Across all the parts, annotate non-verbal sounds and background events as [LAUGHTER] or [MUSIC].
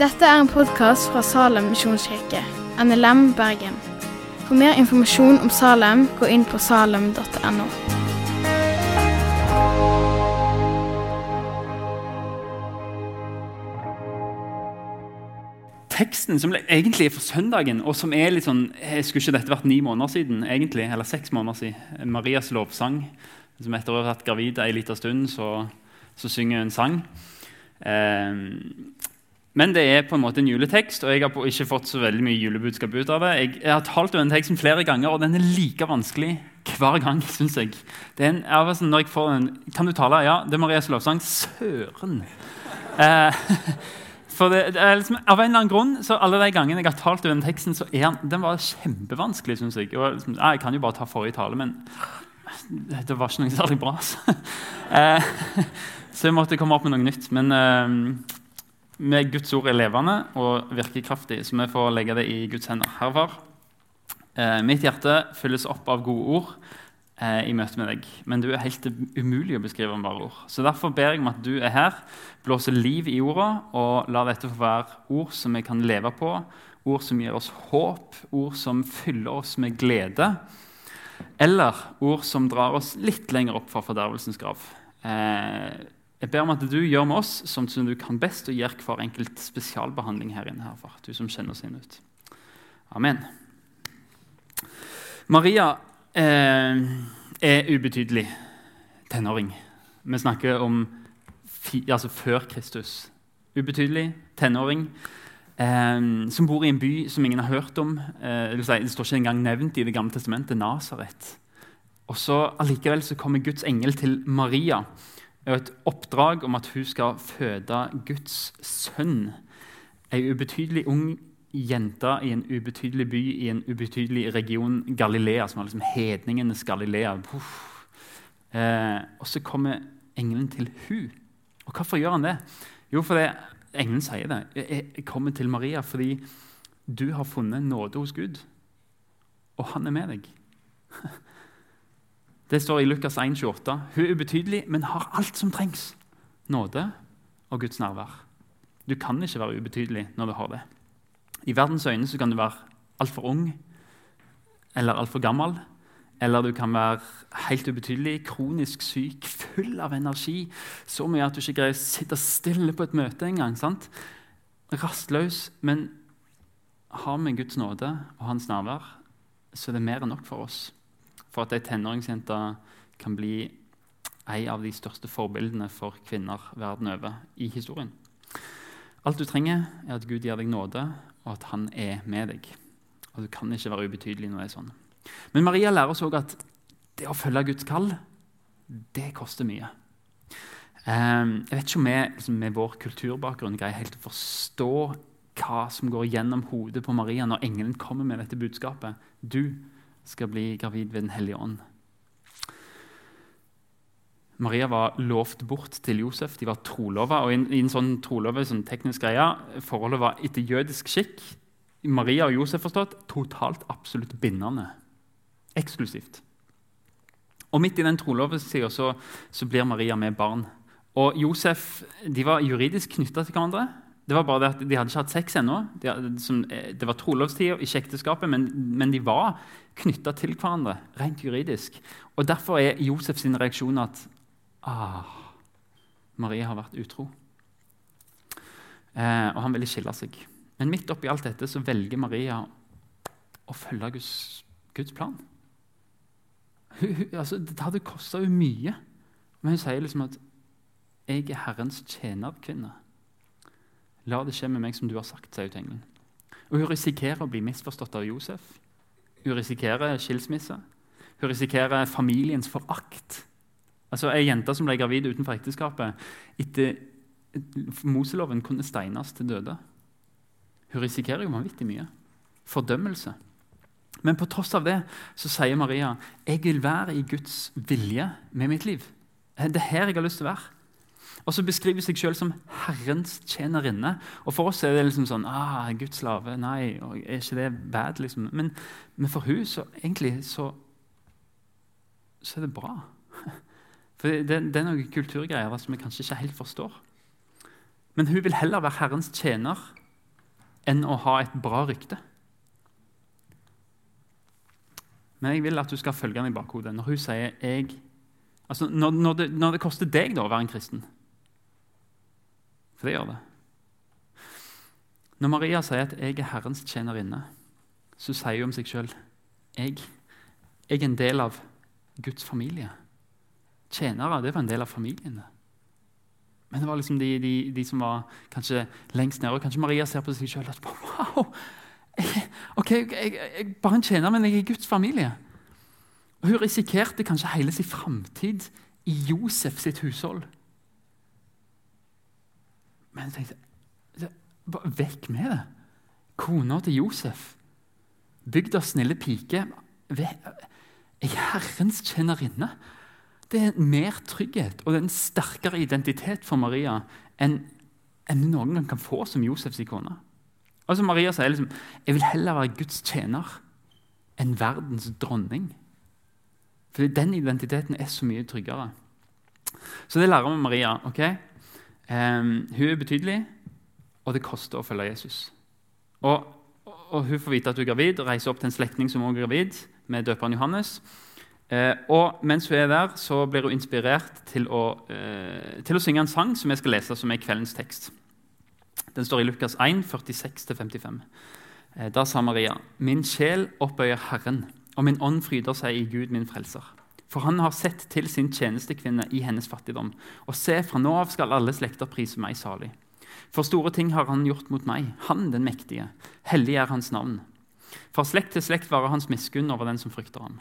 Dette er en podkast fra Salem misjonskirke, NLM Bergen. For mer informasjon om Salem, gå inn på salem.no. Teksten som egentlig er for søndagen, og som er litt sånn jeg Skulle ikke dette vært ni måneder siden? egentlig, Eller seks måneder siden? Marias lovsang. Som etter å ha vært gravid en liten stund, så, så synger hun sang. Eh, men det er på en måte en juletekst, og jeg har ikke fått så veldig mye julebudskap ut av det. Jeg, har talt over teksten flere ganger, og den er like vanskelig hver gang. [LAUGHS] synes jeg. Det er en, jeg sånn, når jeg får den, Kan du tale? Ja, det er Marias lovsang. Søren! Eh, [LAUGHS] for det, det liksom, Av en eller annen grunn, så alle de gangene jeg har talt over teksten, så er den, den var kjempevanskelig. synes Jeg og, liksom, jeg kan jo bare ta forrige tale, men det var ikke noe særlig bra. Så, [LAUGHS] Eh, så jeg måtte komme opp med noe nytt. Men eh, med Guds ord er levende og virker kraftig, så vi får legge det i Guds hender. Herfra. Eh, mitt hjerte fylles opp av gode ord eh, i møte med deg, men du er helt umulig å beskrive med bare ord. Så Derfor ber jeg om at du er her, blåser liv i ordene, og la dette få være ord som vi kan leve på, ord som gir oss håp, ord som fyller oss med glede, eller ord som drar oss litt lenger opp fra fordervelsens grav. Eh, jeg ber om at du gjør med oss som du kan best, og gir hver enkelt spesialbehandling her inne. Herfra, du som kjenner oss inn ut. Amen. Maria eh, er ubetydelig tenåring. Vi snakker om altså før Kristus. Ubetydelig tenåring eh, som bor i en by som ingen har hørt om. Eh, det står ikke engang nevnt i Det gamle testamentet, Nasaret. Allikevel så kommer Guds engel til Maria og et oppdrag om at hun skal føde Guds sønn. Ei ubetydelig ung jente i en ubetydelig by i en ubetydelig region, Galilea, som var liksom hedningenes Galilea. Eh, og så kommer engelen til hun. Og hvorfor gjør han det? Jo, fordi engelen sier det. Jeg kommer til Maria fordi du har funnet nåde hos Gud, og han er med deg. [LAUGHS] Det står i Lukas 1,28. Hun er ubetydelig, men har alt som trengs. Nåde og Guds nærvær. Du kan ikke være ubetydelig når du har det. I verdens øyne så kan du være altfor ung eller altfor gammel. Eller du kan være helt ubetydelig, kronisk syk, full av energi. Så mye at du ikke greier å sitte stille på et møte engang. Rastløs. Men har vi Guds nåde og Hans nærvær, så er det mer enn nok for oss for at ei tenåringsjente kan bli en av de største forbildene for kvinner verden over i historien. Alt du trenger, er at Gud gir deg nåde, og at han er med deg. Og Du kan ikke være ubetydelig når det er sånn. Men Maria lærer oss òg at det å følge Guds kall, det koster mye. Ehm, jeg vet ikke om vi liksom, med vår kulturbakgrunn greier helt å forstå hva som går gjennom hodet på Maria når engelen kommer med dette budskapet. Du skal bli gravid ved Den hellige ånd. Maria var lovt bort til Josef. De var trolova. og I, en sånn trolove, sånn teknisk greie, Forholdet var etter jødisk skikk. Maria og Josef forstått, totalt absolutt bindende. Eksklusivt. Og Midt i den trolovesida så, så blir Maria med barn. Og Josef de var juridisk knytta til hverandre. Det var bare det at De hadde ikke hatt sex ennå. De, eh, det var trolovstida, ikke ekteskapet, men, men, de var knytta til hverandre rent juridisk. Og Derfor er Josef sin reaksjon at ah, Marie har vært utro. Eh, og han ville skille seg. Men midt oppi alt dette så velger Maria å følge Guds, Guds plan. Hun, hun, altså, det hadde kosta henne mye. Men hun sier liksom at 'jeg er Herrens tjenerkvinne'. La det skje med meg som du har sagt, sier engelen. Og Hun risikerer å bli misforstått av Josef. Hun risikerer skilsmisse. Hun risikerer familiens forakt. Altså, Ei jente som ble gravid utenfor ekteskapet etter Moseloven kunne steines til døde. Hun risikerer jo vanvittig mye. Fordømmelse. Men på tross av det så sier Maria jeg vil være i Guds vilje med mitt liv. Det er her jeg har lyst til å være. Og så beskriver seg sjøl som Herrens tjenerinne. Og For oss er det liksom sånn ah, Guds slave. Nei, er ikke det bad? liksom? Men, men for hun så egentlig så, så er det bra. [LAUGHS] For det, det er noen kulturgreier som vi kanskje ikke helt forstår. Men hun vil heller være Herrens tjener enn å ha et bra rykte. Men jeg vil at du skal følge henne i bakhodet når hun sier jeg, altså når, når, det, når det koster deg da å være en kristen. For det gjør det. Når Maria sier at 'jeg er Herrens tjenerinne', så sier hun om seg sjøl jeg, jeg er en del av Guds familie. Tjenere det var en del av familien. Men det var liksom de, de, de, som var kanskje lengst nede. Og kanskje Maria ser på seg sjøl og wow, ok, jeg, jeg, bare en tjener, men jeg er Guds familie. Og Hun risikerte kanskje hele sin framtid i Josef sitt hushold. Men jeg tenkte bare Vekk med det. Kona til Josef, bygdas snille pike, er Herrens tjenerinne. Det er mer trygghet og det er en sterkere identitet for Maria enn, enn noen gang kan få som Josefs kone. Altså Maria sier liksom jeg vil heller være Guds tjener enn verdens dronning. For den identiteten er så mye tryggere. Så det lærer vi Maria. ok? Um, hun er betydelig, og det koster å følge Jesus. Og, og Hun får vite at hun er gravid, og reiser opp til en slektning som også er gravid, med døperen Johannes. Eh, og Mens hun er der, så blir hun inspirert til å, eh, til å synge en sang som jeg skal lese, som er kveldens tekst. Den står i Lukas 1, 46-55. Eh, da sa Maria.: Min sjel oppøyer Herren, og min ånd fryder seg i Gud, min frelser. For han har sett til sin tjenestekvinne i hennes fattigdom. Og se, fra nå av skal alle slekter prise meg salig. For store ting har han gjort mot meg, han den mektige. Hellig er hans navn. Fra slekt til slekt varer hans miskunn over den som frykter ham.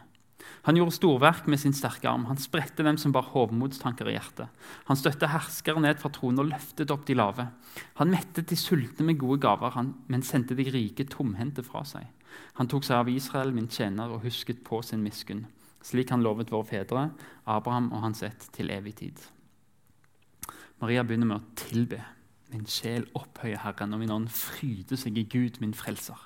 Han gjorde storverk med sin sterke arm. Han spredte dem som bar hovmodstanker i hjertet. Han støtte herskere ned fra tronen og løftet opp de lave. Han mettet de sultne med gode gaver, men sendte de rike tomhendte fra seg. Han tok seg av Israel, min tjener, og husket på sin miskunn, slik han lovet våre fedre, Abraham og hans ett, til evig tid. Maria begynner med å tilbe. Min sjel opphøyer Herren, og min ånd fryder seg i Gud, min frelser.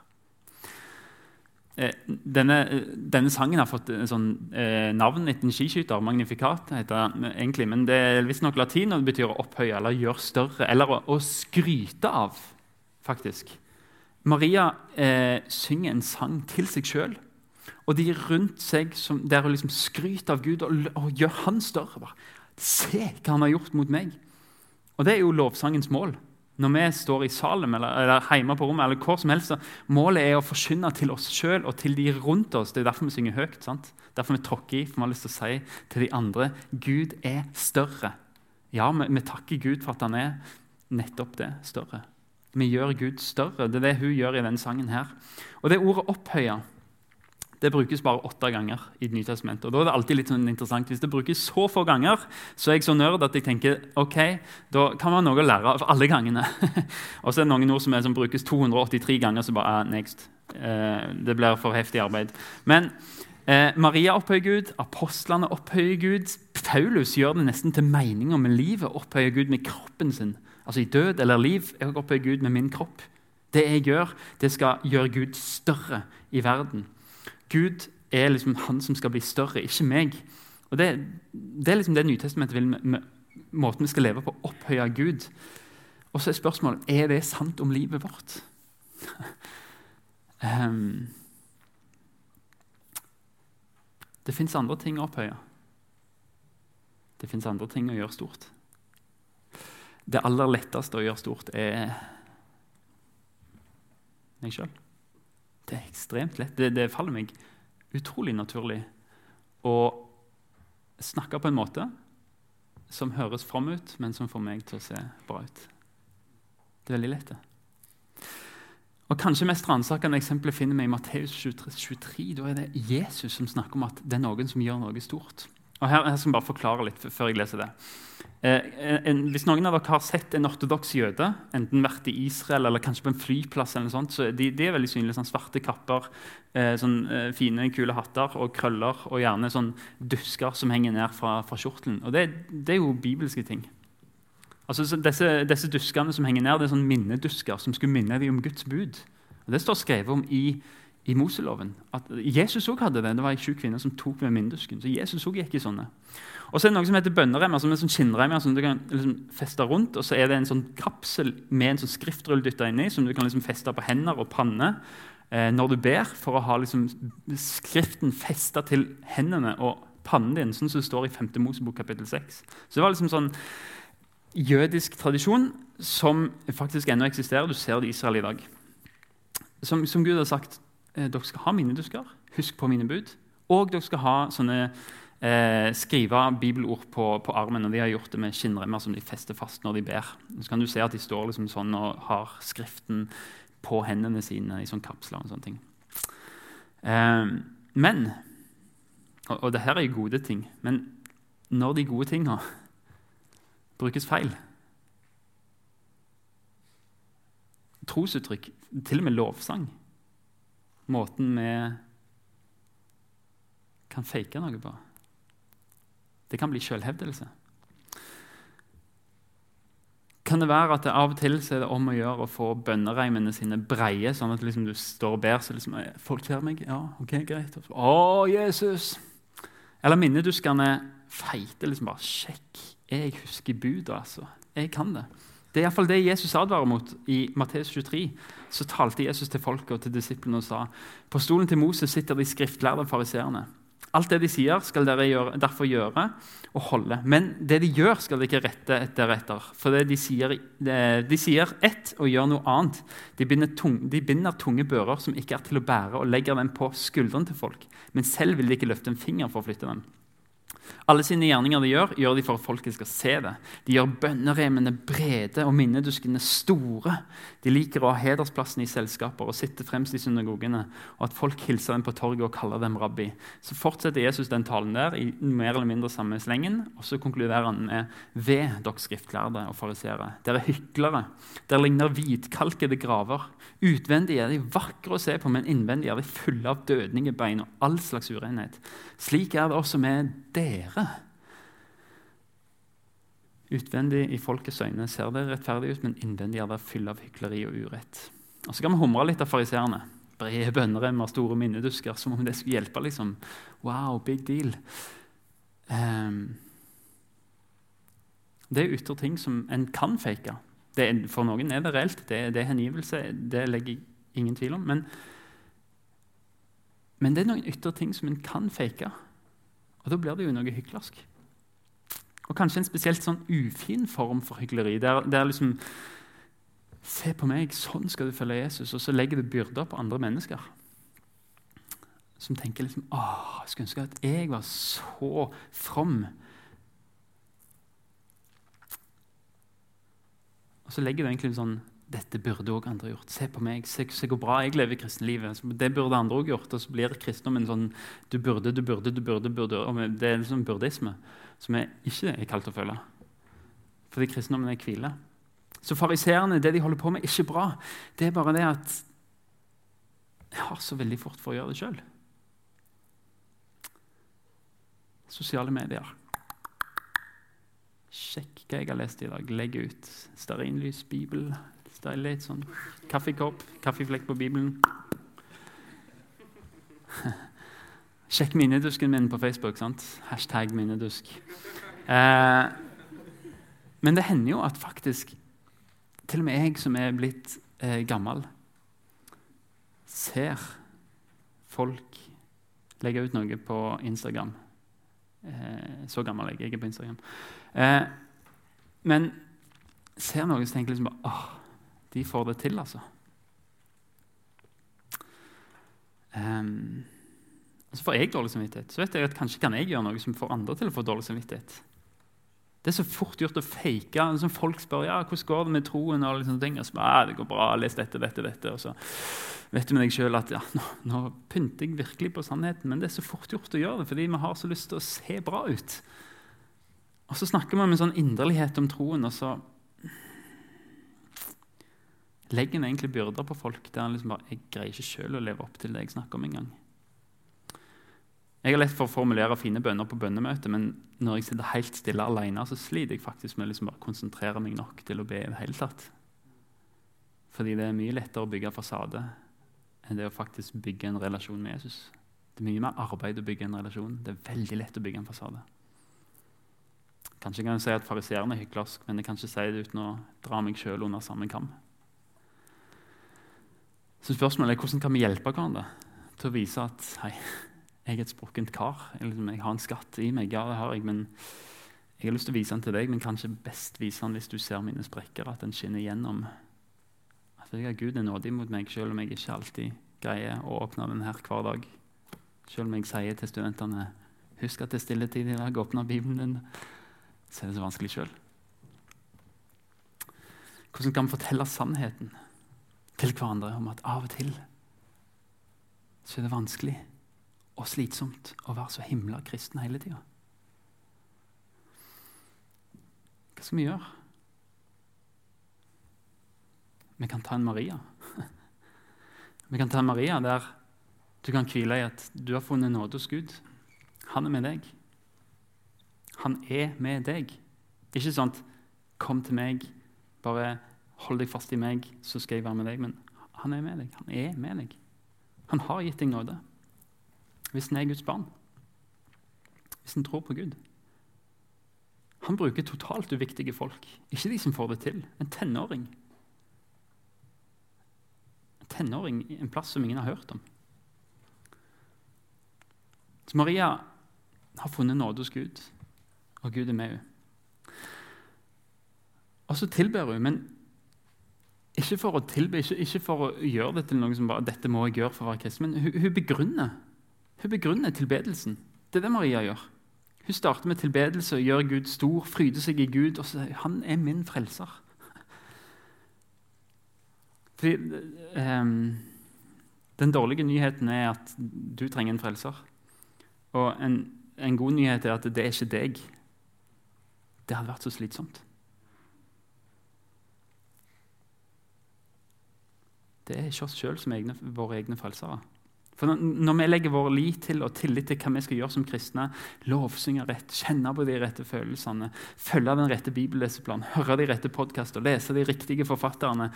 Eh, denne, eh, denne, sangen har fått sånn, eh, navn etter en skiskyter. Magnificat heter den egentlig. Men det er visstnok latin, og det betyr å opphøye eller gjøre større. Eller å, å skryte av, faktisk. Maria eh, synger en sang til seg sjøl. Og de rundt seg som, der hun liksom skryter av Gud og, og gjør han større. Bare, Se hva han har gjort mot meg. Og det er jo lovsangens mål. Når vi står i Salem eller, eller hjemme på rommet, eller hvor som helst, målet er å forkynne til oss sjøl og til de rundt oss. Det er derfor vi synger høyt. sant? Derfor vi tråkker i, for vi har lyst til å si til de andre Gud er større. Ja, vi, vi takker Gud for at han er nettopp det større. Vi gjør Gud større. Det er det hun gjør i denne sangen. her. Og det ordet 'opphøye' det brukes bare åtte ganger i Det nye testamentet. Og da er det alltid litt sånn interessant. Hvis det brukes så få ganger, så er jeg så nerd at jeg tenker ok, da kan man noe å lære av alle gangene. [LAUGHS] og så er det noen ord som, er, som brukes 283 ganger, så bare ah, next. Eh, det blir for heftig arbeid. Men eh, Maria opphøyer Gud, apostlene opphøyer Gud. Paulus gjør det nesten til meninga med livet. Opphøyer Gud med kroppen sin. Altså i død eller liv. Jeg opphøyer Gud med min kropp. Det jeg gjør, det skal gjøre Gud større i verden. Gud er liksom han som skal bli større, ikke meg. Og Det, det er liksom det Nytestamentet vil med, med måten vi skal leve på. Opphøye Gud. Og så er spørsmålet er det sant om livet vårt. um, [LAUGHS] det fins andre ting å opphøye. Det fins andre ting å gjøre stort. Det aller letteste å gjøre stort er meg sjøl. Det er ekstremt lett. Det, det, faller meg utrolig naturlig å snakke på en måte som høres from ut, men som får meg til å se bra ut. Det er veldig lett, det. Og Kanskje mest ransakende eksempelet finner vi i Matteus 23, 23. Da er det Jesus som snakker om at det er noen som gjør noe stort. Og her, her skal jeg bare forklare litt før jeg leser det. Eh, en, hvis noen av dere har sett en ortodoks jøde, enten vært i Israel eller kanskje på en flyplass, eller noe sånt, så de, de er veldig synlige. Sånn svarte kapper, eh, sånn eh, fine, kule hatter og krøller, og gjerne sånn dusker som henger ned fra, fra kjortelen. Og det, det, er jo bibelske ting. Altså, disse, disse, duskene som henger ned, det er sånn minnedusker som skulle minne dem om Guds bud. Og Det står skrevet om i, i Moseloven. At Jesus òg hadde det. Det var ei sjuk kvinne som tok med myndusken. Så Jesus også gikk i sånne. Og så er det noe som heter bønneremmer, som er sånn skinnremmer som du kan liksom feste rundt. Og så er det en sånn kapsel med en sånn skriftrull dytta inni, som du kan liksom feste på hender og panne eh, når du ber, for å ha liksom skriften festa til hendene og pannen din, sånn som det står i 5. Mosebok kapittel 6. Så det var liksom sånn jødisk tradisjon som faktisk ennå eksisterer. Du ser det i Israel i dag. Som, som Gud har sagt dere skal ha minnedusker, husk på mine bud. Og dere skal ha sånne eh, skrive bibelord på, på, armen. og De har gjort det med skinnremmer som de fester fast når de ber. Så kan du se at de står liksom sånn og har skriften på hendene sine i sånne kapsler. og sånne ting. Eh, men Og, og det her er jo gode ting. Men når de gode tinga brukes feil Trosuttrykk, til og med lovsang Måten vi kan fake noe på. Det kan bli selvhevdelse. Kan det være at det av og til er det om å gjøre å få bønnereimene sine breie, sånn at liksom du står og ber, så liksom, folk ser meg? Ja, ok, greit. Så, å, Jesus! Eller minneduskene feite. liksom bare, Sjekk, jeg husker budet, altså. Jeg kan det. Det er iallfall det Jesus advarer mot. I Matteus 23 så talte Jesus til folket og til disiplene og sa på stolen til Moses sitter de skriftlærde fariseerne. Alt det de sier, skal dere gjøre, derfor gjøre og holde. Men det de gjør, skal dere ikke rette deretter. For de sier, de sier ett og gjør noe annet. De binder, tung, de binder, tunge bører som ikke er til å bære, og legger dem på skuldrene til folk. Men selv vil de ikke løfte en finger for å flytte dem. Alle sine gjerninger de gjør, gjør de for at folket skal se det. De gjør bønneremene brede og minneduskene store. De liker å ha hedersplassen i selskaper og sitte fremst i synagogene, og at folk hilser dem på torget og kaller dem rabbi. Så fortsetter Jesus den talen der i mer eller mindre samme slengen, og så konkluderer han med ved dere skriftlærde og fariseere. Dere er hyklere. Dere ligner hvitkalkede graver. Utvendig er de vakre å se på, men innvendig er de fulle av dødninge bein og all slags urenhet. Slik er det også med dere. Utvendig i folkets øyne ser det rettferdig ut, men innvendig er det full av hykleri og urett. Og Så kan vi humre litt av fariseerne. Brede bønneremmer, store minnedusker, som om det skulle hjelpe. liksom. Wow, big deal. Um, det er ytre ting som en kan fake. Er, for noen er det reelt. Det, det er hengivelse. Det legger jeg ingen tvil om. Men, men det er noen ytre ting som en kan fake. Og da blir det jo noe hyklersk. Og kanskje en spesielt sånn ufin form for hykleri. Der, der liksom Se på meg, sånn skal du følge Jesus. Og så legger du byrder på andre mennesker. Som tenker liksom Åh, jeg skulle ønske at jeg var så from. Og så legger du egentlig en sånn dette burde òg andre gjort. Se på meg, se, se hvor bra jeg lever kristenlivet. Det burde andre òg gjort. Og så blir kristendommen sånn du burde, du burde, du burde. burde. Og det er liksom burdisme, som jeg ikke er kalt å føle. Fordi kristendommen er hvile. Så fariseerne, det de holder på med, er ikke bra. Det er bare det at jeg har så veldig fort for å gjøre det sjøl. Sosiale medier. Sjekk hva jeg har lest i dag. Legg ut stearinlys, Bibel, litt sånn kaffekopp, kaffeflekk på Bibelen. [LAUGHS] Sjekk minnedusken min på Facebook. sant? Hashtag minnedusk. Eh, men det hender jo at faktisk til og med jeg som er blitt eh, gammel, ser folk legge ut noe på Instagram. Eh, så gammel jeg. Jeg er på Instagram. Eh, men ser noen som tenker liksom bare åh, de får det til, altså. Um, så får jeg dårlig samvittighet. Så vet jeg at kanskje kan jeg gjøre noe som får andre til å få dårlig samvittighet. Det er så fort gjort å fake. Liksom folk spør ja, hvordan går det med troen. og liksom ting, og så, ah, det går bra, les dette, dette, dette. Og så vet du med deg sjøl at ja, nå, nå, pynter jeg virkelig på sannheten. Men det er så fort gjort å gjøre det, fordi vi har så lyst til å se bra ut. Og så snakker vi med sånn inderlighet om troen, og så legger en egentlig byrder på folk der en liksom bare Jeg greier ikke sjøl å leve opp til det jeg snakker om engang. Jeg har lett for å formulere fine bønner på bønnemøte, men når jeg sitter helt stille alene, så sliter jeg faktisk med å liksom bare konsentrere meg nok til å be i det hele tatt. Fordi det er mye lettere å bygge fasade enn det å faktisk bygge en relasjon med Jesus. Det er mye mer arbeid å bygge en relasjon. Det er veldig lett å bygge en fasade. Kanskje kan jeg si at fariseeren er hyklersk, men jeg kan ikke si det uten å dra meg sjøl under samme kam. Så spørsmålet er hvordan kan vi hjelpe hverandre til å vise at hei, jeg er et sprukkent kar. Jeg, liksom, jeg har en skatt i meg, ja, det har jeg, men jeg har lyst til å vise den til deg, men kanskje best vise den hvis du ser mine sprekker, at den skinner gjennom. At jeg, Gud er nådig mot meg, selv om jeg ikke alltid greier å åpne den her hver dag. Selv om jeg sier til studentene husk at det er stilletid i dag, åpne Bibelen din, så er det så vanskelig sjøl. Hvordan kan vi fortelle sannheten til hverandre om at av og til så er det vanskelig og slitsomt å være så himla kristen hele tida? Hva skal vi gjøre? Vi kan ta en Maria. [LAUGHS] Vi kan ta en Maria der du kan hvile i at du har funnet nåde hos Gud. Han er med deg. Han er med deg. Ikke sånn 'kom til meg', bare hold deg fast i meg, så skal jeg være med deg. Men han er med deg. Han er med deg. Han har gitt deg nåde. Hvis en er Guds barn. Hvis en tror på Gud. Han bruker totalt uviktige folk, ikke de som får det til. En tenåring. En tenåring i en plass som ingen har hørt om. Så Maria har funnet nåde hos Gud, og Gud er med henne. Og så tilber hun, men ikke for å tilbe, ikke, ikke, for å gjøre det til noe som bare, dette må jeg gjøre for å være kristen, men hun, hun, begrunner, hun begrunner tilbedelsen. Det er det Maria gjør. Hun starter med tilbedelse og gjør Gud stor, fryder seg i Gud og sier han er min frelser. Fordi, um, den dårlige nyheten er at du trenger en frelser. Og en, en god nyhet er at det er ikke deg. Det hadde vært så slitsomt. Det er ikke oss sjøl som er egne, våre egne frelsere. For Når vi legger vår lit til og tillit til hva vi skal gjøre som kristne, lovsynge rett, kjenne på de rette følelsene, følge den rette bibelleseplanen, høre de rette podkastene, lese de riktige forfatterne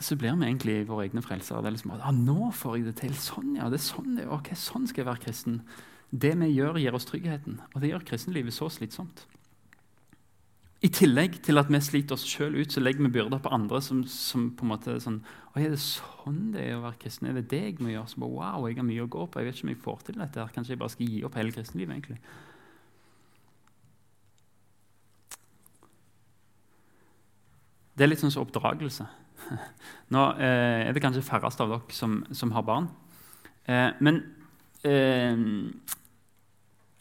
Så blir vi egentlig våre egne frelsere. Det er liksom, ah, 'Nå får jeg det til. Sånn, ja. det er sånn det er. Ok, sånn skal jeg være kristen.' Det vi gjør, gir oss tryggheten, og det gjør kristenlivet så slitsomt. I tillegg til at vi sliter oss sjøl ut, så legger vi byrder på andre som, som på en måte er sånn Oi, er det sånn det er å være kristen? Er det det jeg må gjøre? Så bare, wow, jeg har mye å gå på. Jeg vet ikke om jeg får til dette. her. Kanskje jeg bare skal gi opp hele kristenlivet? egentlig. Det er litt sånn som oppdragelse. Nå eh, er det kanskje færreste av dere som, som har barn. Eh, men eh,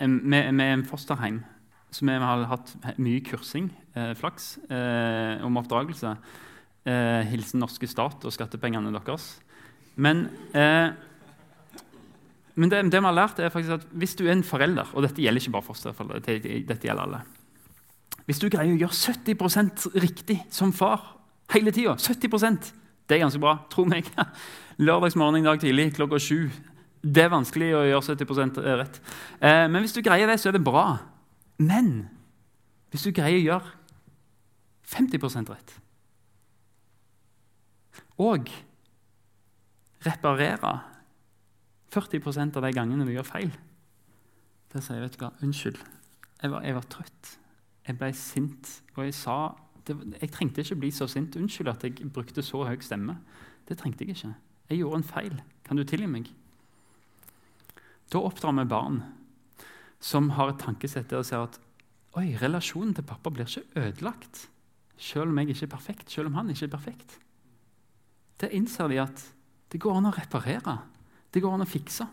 vi er en fosterheim så vi har hatt mye kursing, eh, flaks, eh, om oppdragelse. Eh, hilsen norske stat og skattepengene deres. Men, eh, men det, det, vi har lært, er faktisk at hvis du er en forelder Og dette gjelder ikke bare fosterforeldre, dette gjelder alle. Hvis du greier å gjøre 70% riktig som far hele tida, 70% det er ganske bra, tro meg. [LAUGHS] Lørdagsmorgen i dag tidlig klokka sju. Det er vanskelig å gjøre 70 rett. Eh, men hvis du greier det, så er det bra. Men hvis du greier å gjøre 50% rett og reparere 40% av de gangene du gjør feil Da sier jeg vet du hva, unnskyld. Jeg var, jeg var trøtt. Jeg ble sint. Og jeg sa det, Jeg trengte ikke bli så sint. Unnskyld at jeg brukte så høy stemme. Det trengte jeg ikke. Jeg gjorde en feil. Kan du tilgi meg? Da oppdrar vi barn som har et tankesett der og ser at Oi, relasjonen til pappa blir ikke ødelagt selv om jeg ikke er perfekt, selv om han ikke er perfekt. Det innser de at det går an å reparere. Det går an å fikse.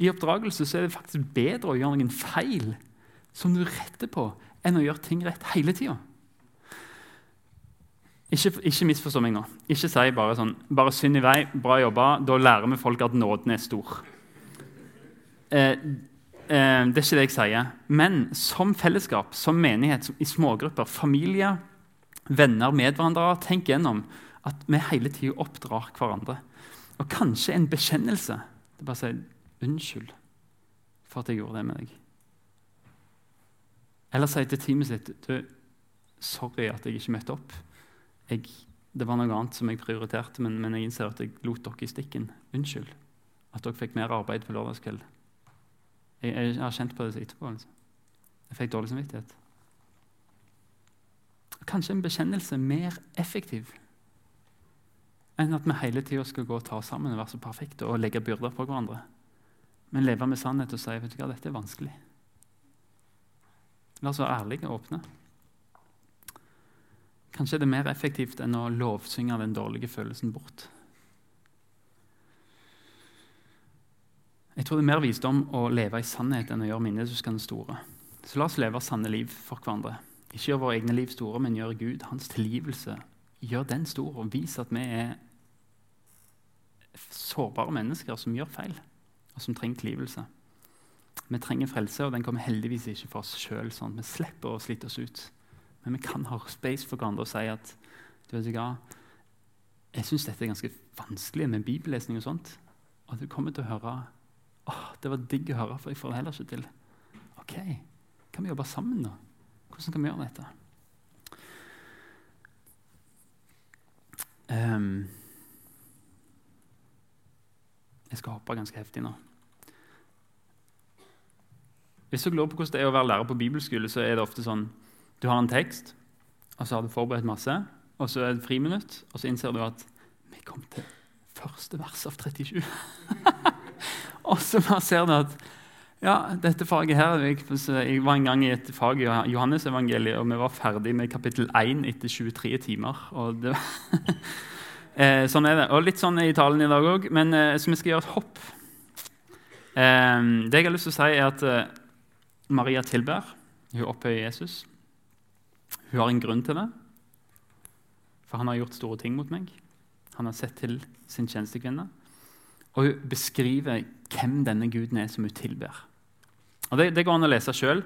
I oppdragelse er det faktisk bedre å gjøre noen feil som du retter på, enn å gjøre ting rett hele tida. Ikke, ikke misforstå meg nå. Ikke si bare sånn bare synd i vei, bra jobba, da lærer vi folk at nåden er stor. Eh, Eh, det er ikke det jeg sier. Men som fellesskap, som menighet, som i smågrupper, familie, venner, medvandrere, tenk gjennom at vi hele tida oppdrar hverandre. Og kanskje en bekjennelse. Det er bare å si 'unnskyld for at jeg gjorde det med deg'. Eller si til teamet sitt du, 'sorry at jeg ikke møtte opp'. Jeg, det var noe annet som jeg prioriterte, men, men jeg innser at jeg lot dere i stikken. Unnskyld at dere fikk mer arbeid på lørdagskveld. Jeg, jeg, har kjent på det etterpå. Liksom. Jeg fikk dårlig samvittighet. Kanskje en bekjennelse er mer effektiv enn at vi hele tida skal gå og ta oss sammen og være så perfekte og legge byrder på hverandre. Men leve med sannhet og si vet du hva, dette er vanskelig. La oss være ærlige og åpne. Kanskje er det mer effektivt enn å lovsynge den dårlige følelsen bort. Jeg tror det er mer visdom å leve i sannhet enn å gjøre minnehuskene store. Så la oss leve sanne liv for hverandre. Ikke gjøre våre egne liv store, men gjøre Gud, hans tilgivelse, gjør den stor. Og vis at vi er sårbare mennesker som gjør feil, og som trenger tilgivelse. Vi trenger frelse, og den kommer heldigvis ikke for oss sjøl. Sånn. Vi slipper å slite oss ut. Men vi kan ha space for hverandre og si at du vet hva, jeg syns dette er ganske vanskelig med bibellesning og sånt. Og du kommer til å høre åh, det var digg å høre, for jeg får det heller ikke til. Ok, kan vi jobbe sammen, da? Hvordan kan vi gjøre dette? Um, jeg skal hoppe ganske heftig nå. Hvis du lurer på hvordan det er å være lærer på bibelskole, så er det ofte sånn du har en tekst, og så har du forberedt masse, og så er det friminutt, og så innser du at vi kom til første vers av 37. [LAUGHS] og så ser du at ja, dette faget her jeg, var en gang i et fag i Johannesevangeliet, og vi var ferdig med kapittel 1 etter 23 timer. og det [LAUGHS] Eh, sånn er det. Og litt sånn i talen i dag òg. Men eh, så vi skal gjøre et hopp. Eh, det jeg har lyst til å si, er at eh, Maria tilber. Hun opphøyer Jesus. Hun har en grunn til det. For han har gjort store ting mot meg. Han har sett til sin tjenestekvinne. Og hun beskriver hvem denne guden er som hun tilber. Og det, det, går an å lese sjøl.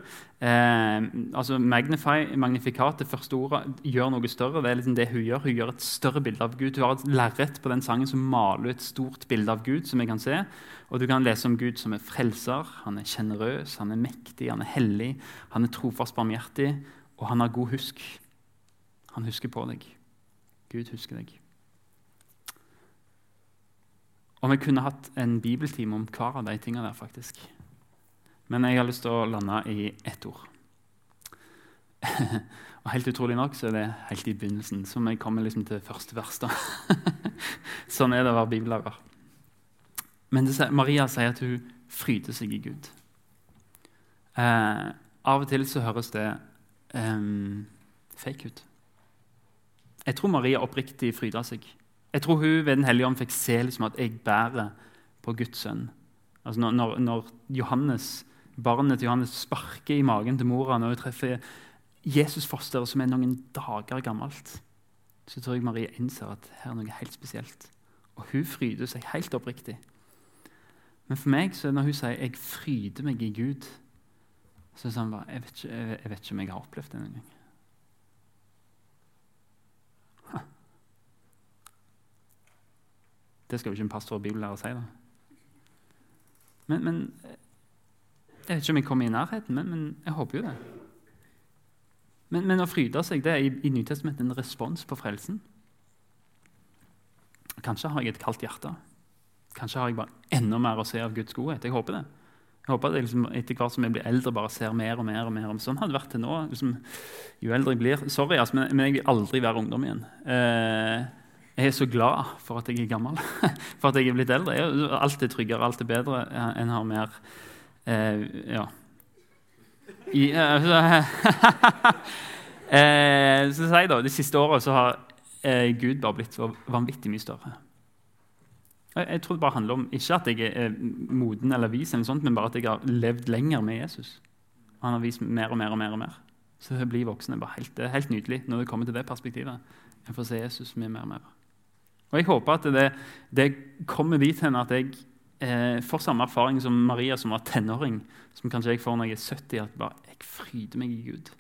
Eh, altså Magnify, magnifikat, det første ordet, gjør noe større. Det er liksom det Hun gjør Hun gjør et større bilde av Gud. Hun har et lerret på den sangen som maler et stort bilde av Gud. som jeg kan se. Og Du kan lese om Gud som er frelser, han er sjenerøs, han er mektig, han er hellig, han er trofast barmhjertig, og han har god husk. Han husker på deg. Gud husker deg. Og vi kunne hatt en bibeltime om hver av de tingene der. faktisk. Men jeg har lyst til å lande i ett ord. [LAUGHS] og Helt utrolig nok så er det helt i begynnelsen, som jeg kommer liksom til første vers. da. [LAUGHS] sånn er det å være bibellærer. Men det, Maria sier at hun fryder seg i Gud. Eh, av og til så høres det eh, fake ut. Jeg tror Maria oppriktig fryda seg. Jeg tror hun ved Den hellige ånd fikk se liksom at jeg bærer på Guds sønn. Altså når, når, Johannes barnet til Johannes sparker i magen til mora når hun treffer Jesusfosteret som er noen dager gammelt, så tror jeg Marie innser at her er noe helt spesielt. Og hun fryder seg helt oppriktig. Men for meg så når hun sier 'jeg fryder meg i Gud', så er det sånn bare, jeg vet, ikke, jeg vet ikke om jeg har opplevd det noen gang. Det skal jo ikke en pastor og bibellærer si. da. Men, men jeg vet ikke om jeg kommer i nærheten, men, men jeg håper jo det. Men, men å fryde seg det er i, i Nytestamentet en respons på frelsen. Kanskje har jeg et kaldt hjerte. Kanskje har jeg bare enda mer å se av Guds godhet. Jeg håper det. Jeg håper at jeg liksom, etter hvert som jeg blir eldre, bare ser mer og mer. og mer. Sånn hadde det vært til nå. Liksom, jo eldre jeg blir Sorry, altså, men, men, jeg vil aldri være ungdom igjen. Eh, jeg er så glad for at jeg er gammel, [LAUGHS] for at jeg er blitt eldre. Jeg, er tryggere, alt er bedre. En har mer Eh, ja. I, eh, [LAUGHS] eh, så jeg da, De siste åra har eh, Gud bare blitt så vanvittig mye større. Jeg, jeg, tror det bare handler om ikke at jeg er moden eller vis, eller sånt, men bare at jeg har levd lenger med Jesus. Han har vist mer og mer og mer. og mer. Så å bli voksen er bare helt, helt nydelig når det kommer til det perspektivet. Jeg får se Jesus mye mer og mer. Og Jeg håper at det, det kommer dit hen at jeg eh, får samme erfaring som Maria, som var tenåring, som kanskje jeg får når jeg er 70, at bare, jeg fryder meg i Gud.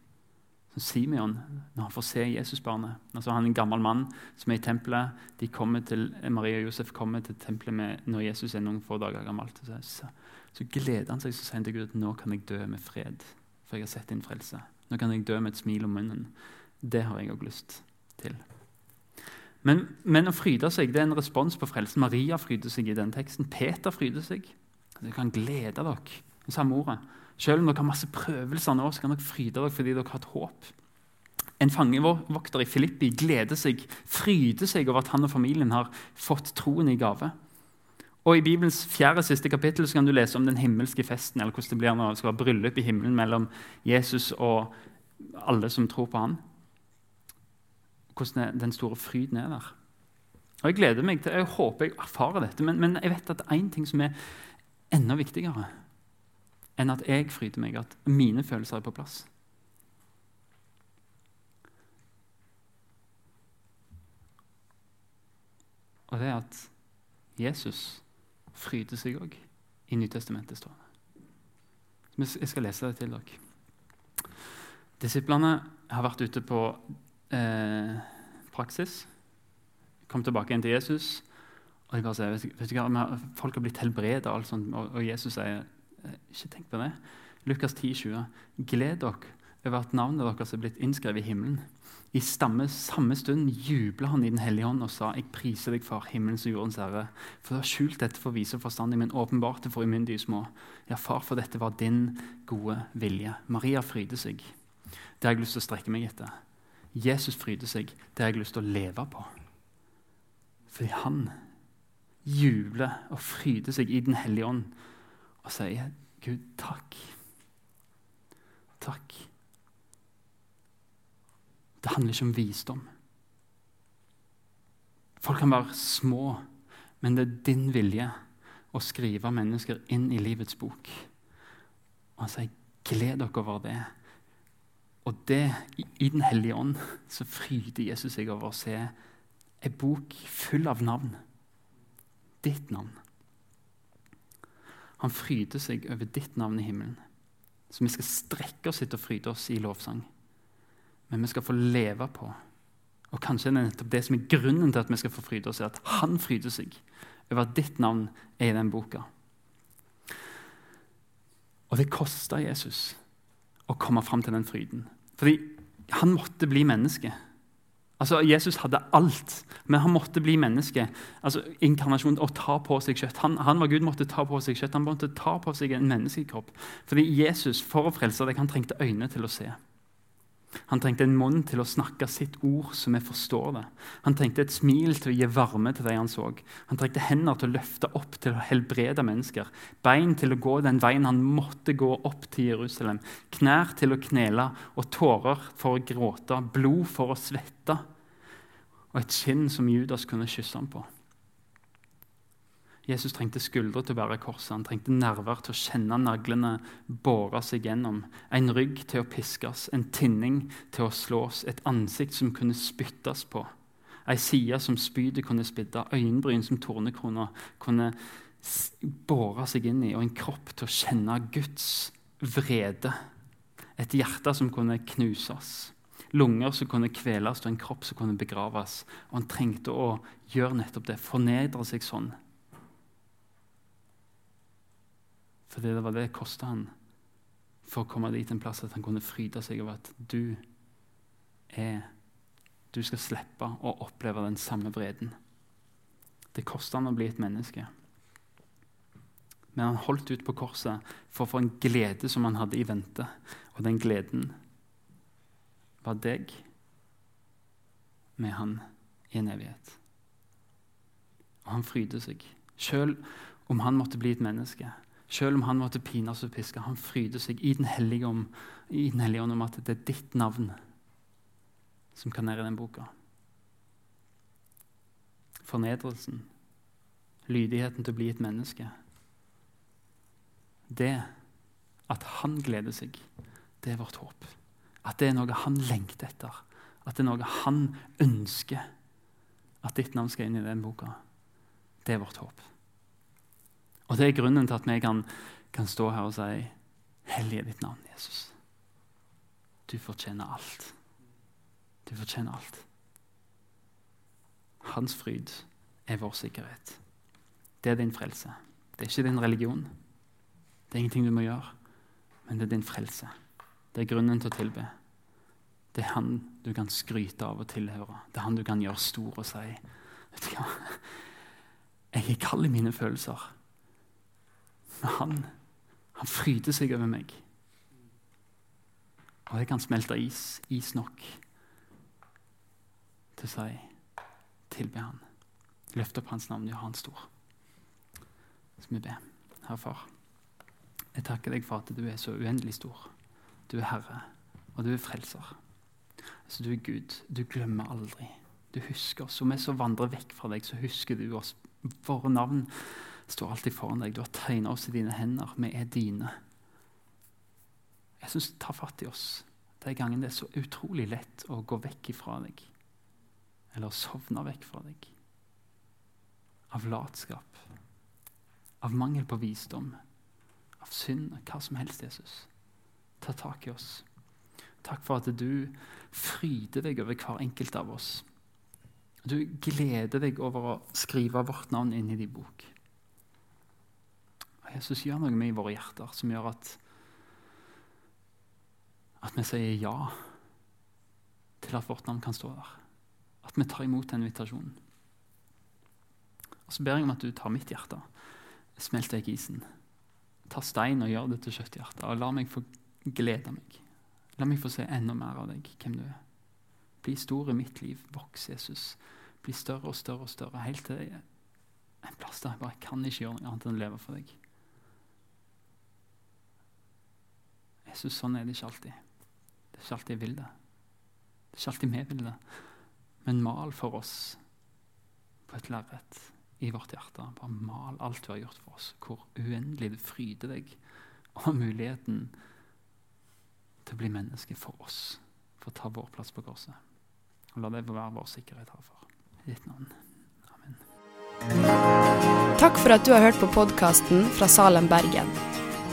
Som Simeon, når han får se Jesusbarnet. Altså, han er en gammel mann som er i tempelet. De kommer til, Maria og Josef kommer til tempelet med, når Jesus er noen få dager gammel. Så, så, gleder han seg så sier han til Gud at nå kan jeg dø med fred, for jeg har sett din frelse. Nå kan jeg dø med et smil om munnen. Det har jeg òg lyst til. Men, men, å fryde seg det er en respons på frelsen. Maria fryder seg i den teksten. Peter fryder seg. Dere kan glede dere. Samme ordet. Selv om dere har masse prøvelser nå, så kan dere fryde dere fordi dere har et håp. En fangevokter i Filippi gleder seg, fryder seg over at han og familien har fått troen i gave. Og I Bibelens fjerde siste kapittel så kan du lese om den himmelske festen, eller hvordan det blir når det skal være bryllup i himmelen mellom Jesus og alle som tror på ham. Hvordan den store fryden er der. Og Jeg gleder meg til, jeg håper jeg erfarer dette, men, men jeg vet at det er én ting som er enda viktigere enn at jeg fryder meg, at mine følelser er på plass. Og det er at Jesus fryder seg òg i Nytestamentet. står det. Jeg skal lese det til dere. Disiplene har vært ute på eh, praksis. Kom tilbake igjen til Jesus. Og jeg bare sier, vet, du hva, Folk har blitt helbredet, og, og, og Jesus sier eh, ikke tenk på det. Lukas 10, 20. Gled dere over at navnet deres er blitt innskrevet i himmelen. I stamme, samme stund jubla han i Den hellige hånd og sa, Jeg priser deg, Far, himmelens og jordens Herre, for du har skjult dette for vise og forstandig, men åpenbart det for umyndige små. Ja, Far, for dette var din gode vilje. Maria fryder seg. Det har jeg lyst til å strekke meg etter. Jesus fryder seg. Det har jeg lyst til å leve på. Fordi han jubler og fryder seg i Den hellige ånd og sier, 'Gud, takk. Takk.' Det handler ikke om visdom. Folk kan være små, men det er din vilje å skrive mennesker inn i livets bok. Og han sier, 'Gled dere over det.' Og det, i, Den hellige ånd så fryder Jesus seg over å se en bok full av navn. Ditt navn. Han fryder seg over ditt navn i himmelen. Så vi skal strekke oss etter å fryde oss i lovsang. Men vi skal få leve på. Og kanskje det er nettopp det som er grunnen til at vi skal få fryde oss, er at han fryder seg over at ditt navn er i den boka. Og det kosta Jesus å komme fram til den fryden. Fordi han måtte bli menneske. Altså, Jesus hadde alt, men han måtte bli menneske. Altså, Inkarnasjon og ta på seg kjøtt. Han, han, var Gud, måtte ta på seg kjøtt. Han måtte ta på seg en menneskekropp. Fordi Jesus, for å frelse deg, han trengte øyne til å se. Han trengte en munn til å snakke sitt ord så vi forstår det. Han trengte et smil til å gi varme til de han så. Han trengte hender til å løfte opp til å helbrede mennesker. Bein til å gå den veien han måtte gå opp til Jerusalem. Knær til å knele og tårer for å gråte. Blod for å svette. Og et kinn som Judas kunne kysse ham på. Jesus trengte skuldre til å bære korset, han trengte nerver til å kjenne naglene bore seg gjennom, en rygg til å piskes, en tinning til å slås, et ansikt som kunne spyttes på, ei side som spydet kunne spidde, øyenbryn som tornekroner kunne bore seg inn i, og en kropp til å kjenne Guds vrede, et hjerte som kunne knuses. Lunger som kunne kveles, og en kropp som kunne begraves. Og han trengte å gjøre nettopp det, fornedre seg sånn Fordi det var det det kosta han for å komme dit en plass at han kunne fryde seg over at du er Du skal slippe å oppleve den samme vreden. Det kosta han å bli et menneske. Men han holdt ut på korset for å få en glede som han hadde i vente. Og den gleden var deg med han i en evighet. Og han fryder seg, sjøl om han måtte bli et menneske. Selv om han måtte pines og piske. Han fryder seg i Den hellige ånd om, at det er ditt navn som kan ned i den boka. Fornedrelsen, lydigheten til å bli et menneske. Det at han gleder seg, det er vårt håp. At det er noe han lengter etter. At det er noe han ønsker. At ditt navn skal inn i den boka. Det er vårt håp. Og Det er grunnen til at vi kan, kan stå her og si Hellig er ditt navn, Jesus. Du fortjener alt. Du fortjener alt. Hans fryd er vår sikkerhet. Det er din frelse. Det er ikke din religion. Det er ingenting du må gjøre, men det er din frelse. Det er grunnen til å tilbe. Det er han du kan skryte av og tilhøre. Det er han du kan gjøre stor og si Vet du hva? Jeg er kald i mine følelser. Han, han fryder seg over meg. Og jeg kan smelte is, is nok til å si tilbe han. Løfte opp hans navn, gjøre han stor. Så vi ber. Herre Far, jeg takker deg for at du er så uendelig stor. Du er Herre, og du er frelser. Altså, du er Gud. Du glemmer aldri. Du husker oss. Om vi så vandrer vekk fra deg, så husker du oss. Våre navn står alltid foran deg. Du har tegna oss i dine hender. Vi er dine. Jeg syns ta fatt i oss de gangene det er så utrolig lett å gå vekk ifra deg. Eller sovne vekk fra deg. Av latskap. Av mangel på visdom. Av synd. Hva som helst, Jesus. Ta tak i oss. Takk for at du fryder deg over hver enkelt av oss. Du gleder deg over å skrive vårt navn inn i din bok. Jesus gjør noe med i våre hjerter som gjør at at vi sier ja til at vårt navn kan stå der. At vi tar imot den invitasjonen. Og Så ber jeg om at du tar mitt hjerte, smelter jeg isen, tar stein og gjør det til kjøtthjerte. Og la meg få glede meg. La meg få se enda mer av deg, hvem du er. Bli stor i mitt liv. Voks, Jesus. Bli større og større og større, helt til en plass der jeg bare kan ikke gjøre noe annet enn å leve for deg. Jesus, sånn er det ikke alltid. Det er ikke alltid jeg vil det. Det er ikke alltid vi vil det. Men mal for oss på et lerret i vårt hjerte. Bare mal alt du har gjort for oss. Hvor uendelig det fryder deg og muligheten til å bli menneske for oss. For å ta vår plass på korset. Og La det være vår sikkerhet herfor. I ditt navn. Amen. Takk for at du har hørt på podkasten fra Salem, Bergen.